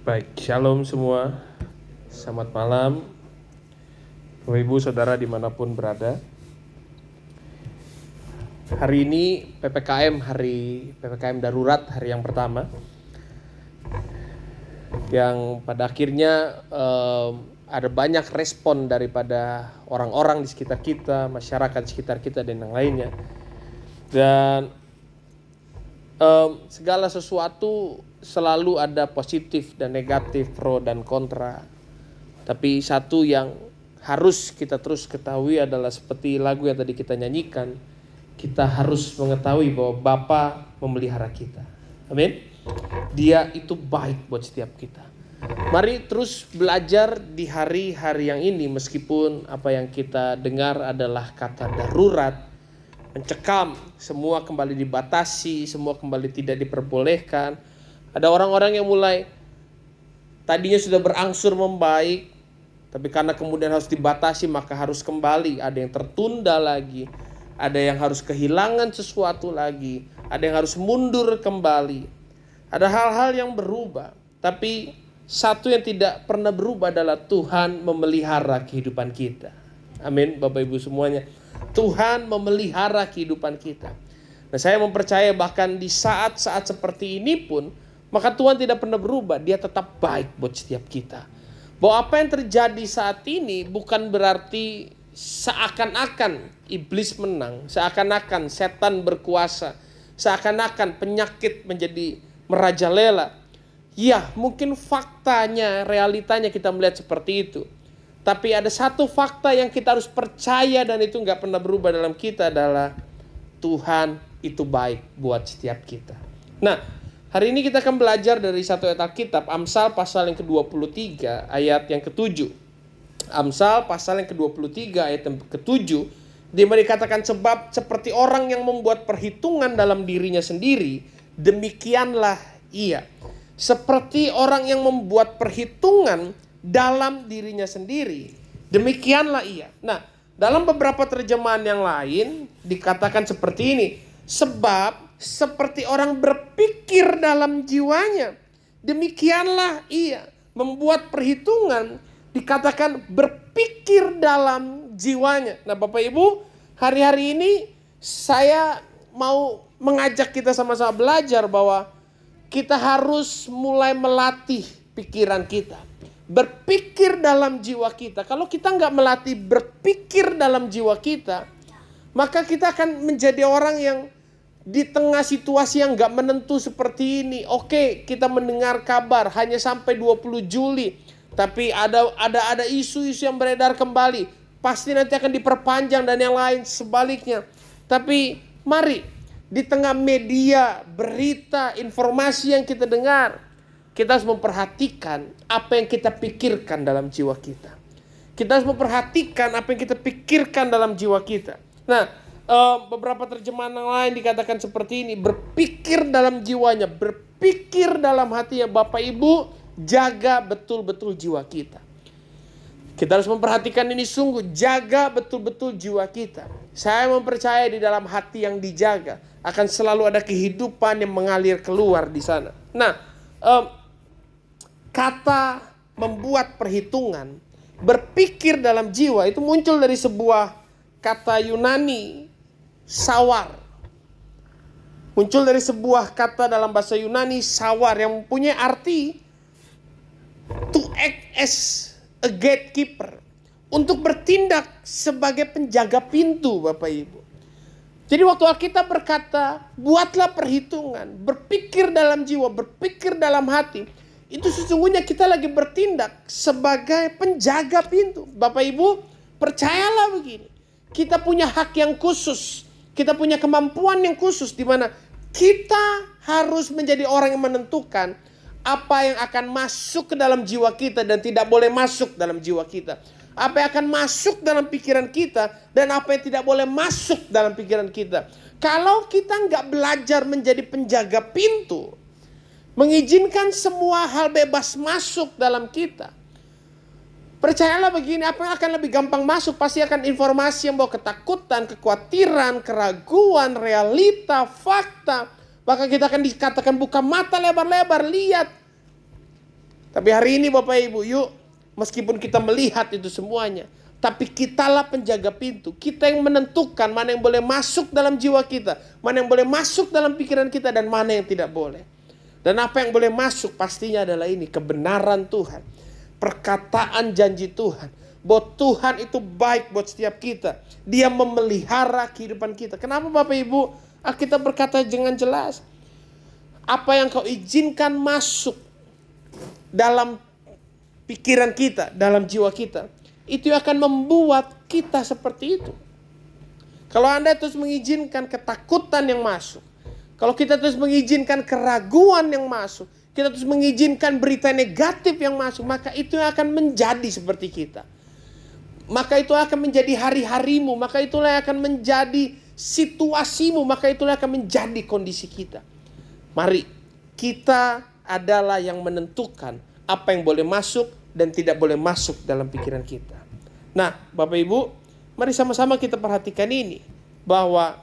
Baik, shalom semua. Selamat malam. Bapak Ibu Saudara di mana pun berada. Hari ini PPKM, hari PPKM darurat, hari yang pertama. Yang pada akhirnya em, ada banyak respon daripada orang-orang di sekitar kita, masyarakat sekitar kita dan yang lainnya. Dan em, segala sesuatu selalu ada positif dan negatif, pro dan kontra. Tapi satu yang harus kita terus ketahui adalah seperti lagu yang tadi kita nyanyikan, kita harus mengetahui bahwa Bapa memelihara kita. Amin. Dia itu baik buat setiap kita. Mari terus belajar di hari-hari yang ini meskipun apa yang kita dengar adalah kata darurat, mencekam, semua kembali dibatasi, semua kembali tidak diperbolehkan. Ada orang-orang yang mulai tadinya sudah berangsur membaik, tapi karena kemudian harus dibatasi maka harus kembali. Ada yang tertunda lagi, ada yang harus kehilangan sesuatu lagi, ada yang harus mundur kembali. Ada hal-hal yang berubah, tapi satu yang tidak pernah berubah adalah Tuhan memelihara kehidupan kita. Amin, Bapak Ibu semuanya. Tuhan memelihara kehidupan kita. Nah, saya mempercaya bahkan di saat-saat seperti ini pun, maka Tuhan tidak pernah berubah. Dia tetap baik buat setiap kita. Bahwa apa yang terjadi saat ini bukan berarti seakan-akan iblis menang, seakan-akan setan berkuasa, seakan-akan penyakit menjadi merajalela. Ya, mungkin faktanya, realitanya kita melihat seperti itu. Tapi ada satu fakta yang kita harus percaya dan itu nggak pernah berubah dalam kita adalah Tuhan itu baik buat setiap kita. Nah, hari ini kita akan belajar dari satu ayat Alkitab, Amsal pasal yang ke-23 ayat yang ke-7. Amsal pasal yang ke-23 ayat yang ke-7 di mana dikatakan sebab seperti orang yang membuat perhitungan dalam dirinya sendiri, demikianlah ia. Seperti orang yang membuat perhitungan dalam dirinya sendiri, demikianlah ia. Nah, dalam beberapa terjemahan yang lain dikatakan seperti ini, sebab seperti orang berpikir dalam jiwanya, demikianlah ia membuat perhitungan dikatakan berpikir dalam jiwanya. Nah, Bapak Ibu, hari-hari ini saya mau mengajak kita sama-sama belajar bahwa kita harus mulai melatih pikiran kita. Berpikir dalam jiwa kita. Kalau kita nggak melatih berpikir dalam jiwa kita, maka kita akan menjadi orang yang di tengah situasi yang nggak menentu seperti ini. Oke, kita mendengar kabar hanya sampai 20 Juli. Tapi ada ada ada isu-isu yang beredar kembali. Pasti nanti akan diperpanjang dan yang lain sebaliknya. Tapi mari di tengah media, berita, informasi yang kita dengar, kita harus memperhatikan apa yang kita pikirkan dalam jiwa kita. Kita harus memperhatikan apa yang kita pikirkan dalam jiwa kita. Nah, eh, beberapa terjemahan yang lain dikatakan seperti ini, berpikir dalam jiwanya, berpikir dalam hatinya. Bapak Ibu, jaga betul-betul jiwa kita. Kita harus memperhatikan ini sungguh, jaga betul-betul jiwa kita. Saya mempercaya di dalam hati yang dijaga akan selalu ada kehidupan yang mengalir keluar di sana. Nah, em, kata membuat perhitungan, berpikir dalam jiwa itu muncul dari sebuah kata Yunani sawar. Muncul dari sebuah kata dalam bahasa Yunani sawar yang mempunyai arti to act as a gatekeeper. Untuk bertindak sebagai penjaga pintu Bapak Ibu. Jadi waktu Alkitab berkata, buatlah perhitungan, berpikir dalam jiwa, berpikir dalam hati. Itu sesungguhnya kita lagi bertindak sebagai penjaga pintu. Bapak Ibu, percayalah begini. Kita punya hak yang khusus. Kita punya kemampuan yang khusus di mana kita harus menjadi orang yang menentukan apa yang akan masuk ke dalam jiwa kita dan tidak boleh masuk dalam jiwa kita. Apa yang akan masuk dalam pikiran kita dan apa yang tidak boleh masuk dalam pikiran kita. Kalau kita nggak belajar menjadi penjaga pintu, mengizinkan semua hal bebas masuk dalam kita. Percayalah begini, apa yang akan lebih gampang masuk pasti akan informasi yang bawa ketakutan, kekhawatiran, keraguan, realita, fakta. Maka kita akan dikatakan buka mata lebar-lebar, lihat. Tapi hari ini Bapak Ibu, yuk meskipun kita melihat itu semuanya, tapi kitalah penjaga pintu. Kita yang menentukan mana yang boleh masuk dalam jiwa kita, mana yang boleh masuk dalam pikiran kita dan mana yang tidak boleh. Dan apa yang boleh masuk pastinya adalah ini kebenaran Tuhan, perkataan janji Tuhan. Bahwa Tuhan itu baik buat setiap kita. Dia memelihara kehidupan kita. Kenapa Bapak Ibu? Kita berkata dengan jelas. Apa yang kau izinkan masuk dalam pikiran kita, dalam jiwa kita, itu akan membuat kita seperti itu. Kalau Anda terus mengizinkan ketakutan yang masuk, kalau kita terus mengizinkan keraguan yang masuk, kita terus mengizinkan berita negatif yang masuk, maka itu akan menjadi seperti kita. Maka itu akan menjadi hari-harimu, maka itulah yang akan menjadi situasimu, maka itulah yang akan menjadi kondisi kita. Mari kita adalah yang menentukan apa yang boleh masuk dan tidak boleh masuk dalam pikiran kita. Nah, Bapak Ibu, mari sama-sama kita perhatikan ini bahwa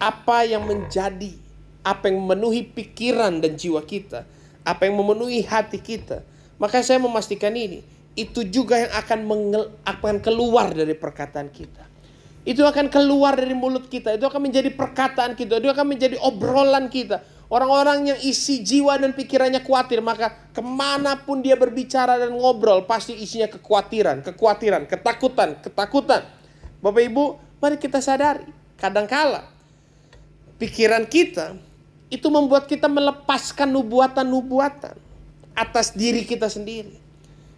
apa yang menjadi apa yang memenuhi pikiran dan jiwa kita, apa yang memenuhi hati kita. Maka saya memastikan ini, itu juga yang akan mengel, akan keluar dari perkataan kita. Itu akan keluar dari mulut kita, itu akan menjadi perkataan kita, itu akan menjadi obrolan kita. Orang-orang yang isi jiwa dan pikirannya khawatir, maka ke mana pun dia berbicara dan ngobrol, pasti isinya kekhawatiran, kekhawatiran, ketakutan, ketakutan. Bapak Ibu, mari kita sadari, kadangkala pikiran kita itu membuat kita melepaskan nubuatan-nubuatan atas diri kita sendiri.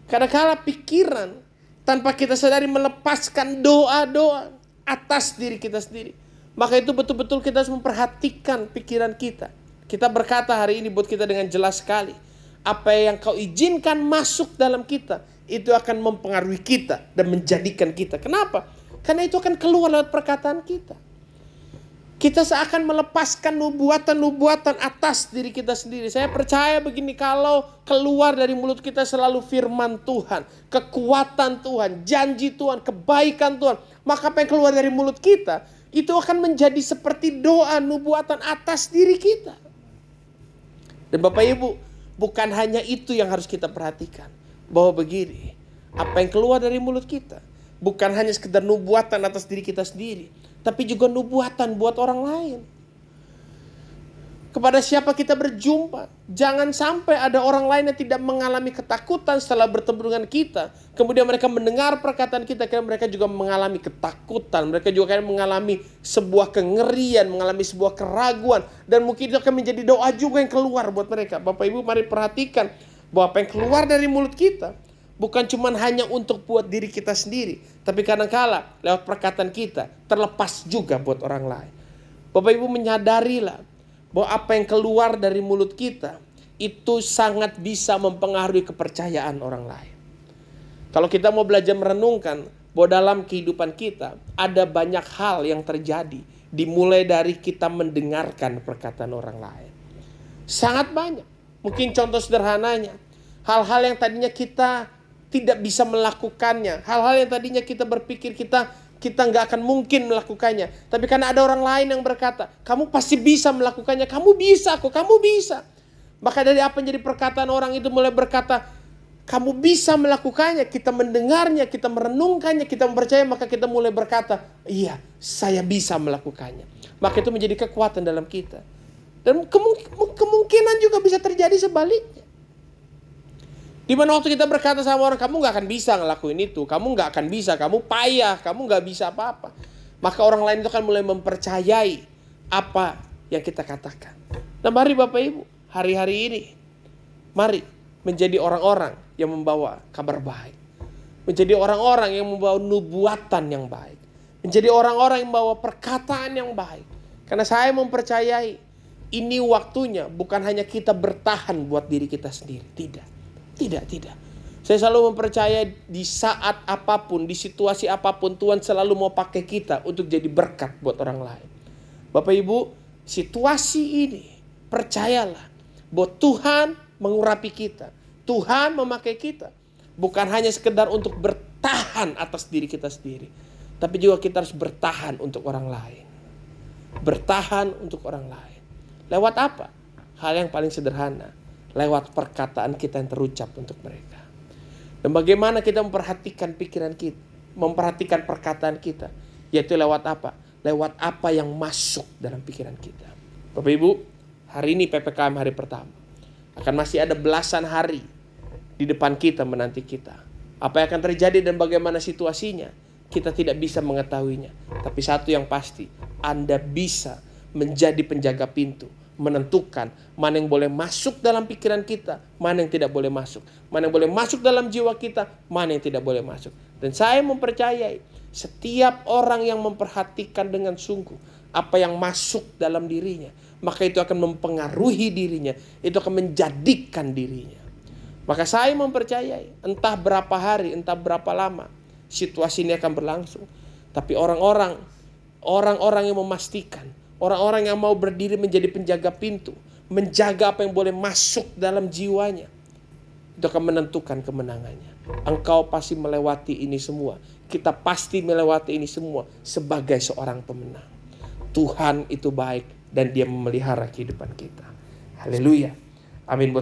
Kadangkala pikiran tanpa kita sadari melepaskan doa-doa atas diri kita sendiri. Maka itu betul-betul kita harus memperhatikan pikiran kita kita berkata hari ini buat kita dengan jelas sekali. Apa yang kau izinkan masuk dalam kita, itu akan mempengaruhi kita dan menjadikan kita. Kenapa? Karena itu akan keluar lewat perkataan kita. Kita seakan melepaskan nubuatan-nubuatan atas diri kita sendiri. Saya percaya begini, kalau keluar dari mulut kita selalu firman Tuhan, kekuatan Tuhan, janji Tuhan, kebaikan Tuhan, maka apa yang keluar dari mulut kita itu akan menjadi seperti doa nubuatan atas diri kita. Dan Bapak Ibu, bukan hanya itu yang harus kita perhatikan. Bahwa begini, apa yang keluar dari mulut kita bukan hanya sekedar nubuatan atas diri kita sendiri, tapi juga nubuatan buat orang lain kepada siapa kita berjumpa. Jangan sampai ada orang lain yang tidak mengalami ketakutan setelah bertemu dengan kita. Kemudian mereka mendengar perkataan kita, karena mereka juga mengalami ketakutan. Mereka juga akan mengalami sebuah kengerian, mengalami sebuah keraguan. Dan mungkin itu akan menjadi doa juga yang keluar buat mereka. Bapak Ibu mari perhatikan bahwa apa yang keluar dari mulut kita bukan cuma hanya untuk buat diri kita sendiri, tapi kadang-kala lewat perkataan kita terlepas juga buat orang lain. Bapak Ibu menyadarilah bahwa apa yang keluar dari mulut kita itu sangat bisa mempengaruhi kepercayaan orang lain. Kalau kita mau belajar merenungkan bahwa dalam kehidupan kita ada banyak hal yang terjadi dimulai dari kita mendengarkan perkataan orang lain. Sangat banyak. Mungkin contoh sederhananya, hal-hal yang tadinya kita tidak bisa melakukannya, hal-hal yang tadinya kita berpikir kita kita nggak akan mungkin melakukannya. Tapi karena ada orang lain yang berkata, kamu pasti bisa melakukannya, kamu bisa kok, kamu bisa. Maka dari apa yang jadi perkataan orang itu mulai berkata, kamu bisa melakukannya, kita mendengarnya, kita merenungkannya, kita mempercayai, maka kita mulai berkata, iya, saya bisa melakukannya. Maka itu menjadi kekuatan dalam kita. Dan kemungkinan juga bisa terjadi sebaliknya. Di mana waktu kita berkata sama orang, kamu nggak akan bisa ngelakuin itu, kamu nggak akan bisa, kamu payah, kamu nggak bisa apa-apa. Maka orang lain itu akan mulai mempercayai apa yang kita katakan. Nah mari Bapak Ibu, hari-hari ini, mari menjadi orang-orang yang membawa kabar baik. Menjadi orang-orang yang membawa nubuatan yang baik. Menjadi orang-orang yang membawa perkataan yang baik. Karena saya mempercayai ini waktunya bukan hanya kita bertahan buat diri kita sendiri. Tidak tidak, tidak. Saya selalu mempercaya di saat apa pun, di situasi apa pun, Tuhan selalu mau pakai kita untuk jadi berkat buat orang lain. Bapak Ibu, situasi ini percayalah bahwa Tuhan mengurapi kita. Tuhan memakai kita. Bukan hanya sekedar untuk bertahan atas diri kita sendiri. Tapi juga kita harus bertahan untuk orang lain. Bertahan untuk orang lain. Lewat apa? Hal yang paling sederhana lewat perkataan kita yang terucap untuk mereka. Dan bagaimana kita memperhatikan pikiran kita, memperhatikan perkataan kita, yaitu lewat apa? Lewat apa yang masuk dalam pikiran kita. Bapak Ibu, hari ini PPKM hari pertama. Akan masih ada belasan hari di depan kita menanti kita. Apa yang akan terjadi dan bagaimana situasinya, kita tidak bisa mengetahuinya. Tapi satu yang pasti, Anda bisa menjadi penjaga pintu menentukan mana yang boleh masuk dalam pikiran kita, mana yang tidak boleh masuk, mana yang boleh masuk dalam jiwa kita, mana yang tidak boleh masuk. Dan saya mempercayai setiap orang yang memperhatikan dengan sungguh apa yang masuk dalam dirinya, maka itu akan mempengaruhi dirinya, itu akan menjadikan dirinya. Maka saya mempercayai entah berapa hari, entah berapa lama situasi ini akan berlangsung, tapi orang-orang orang-orang yang memastikan Orang-orang yang mau berdiri menjadi penjaga pintu, menjaga apa yang boleh masuk dalam jiwanya, itu akan menentukan kemenangannya. Engkau pasti melewati ini semua. Kita pasti melewati ini semua sebagai seorang pemenang. Tuhan itu baik dan dia memelihara kehidupan kita. Haleluya. Amin.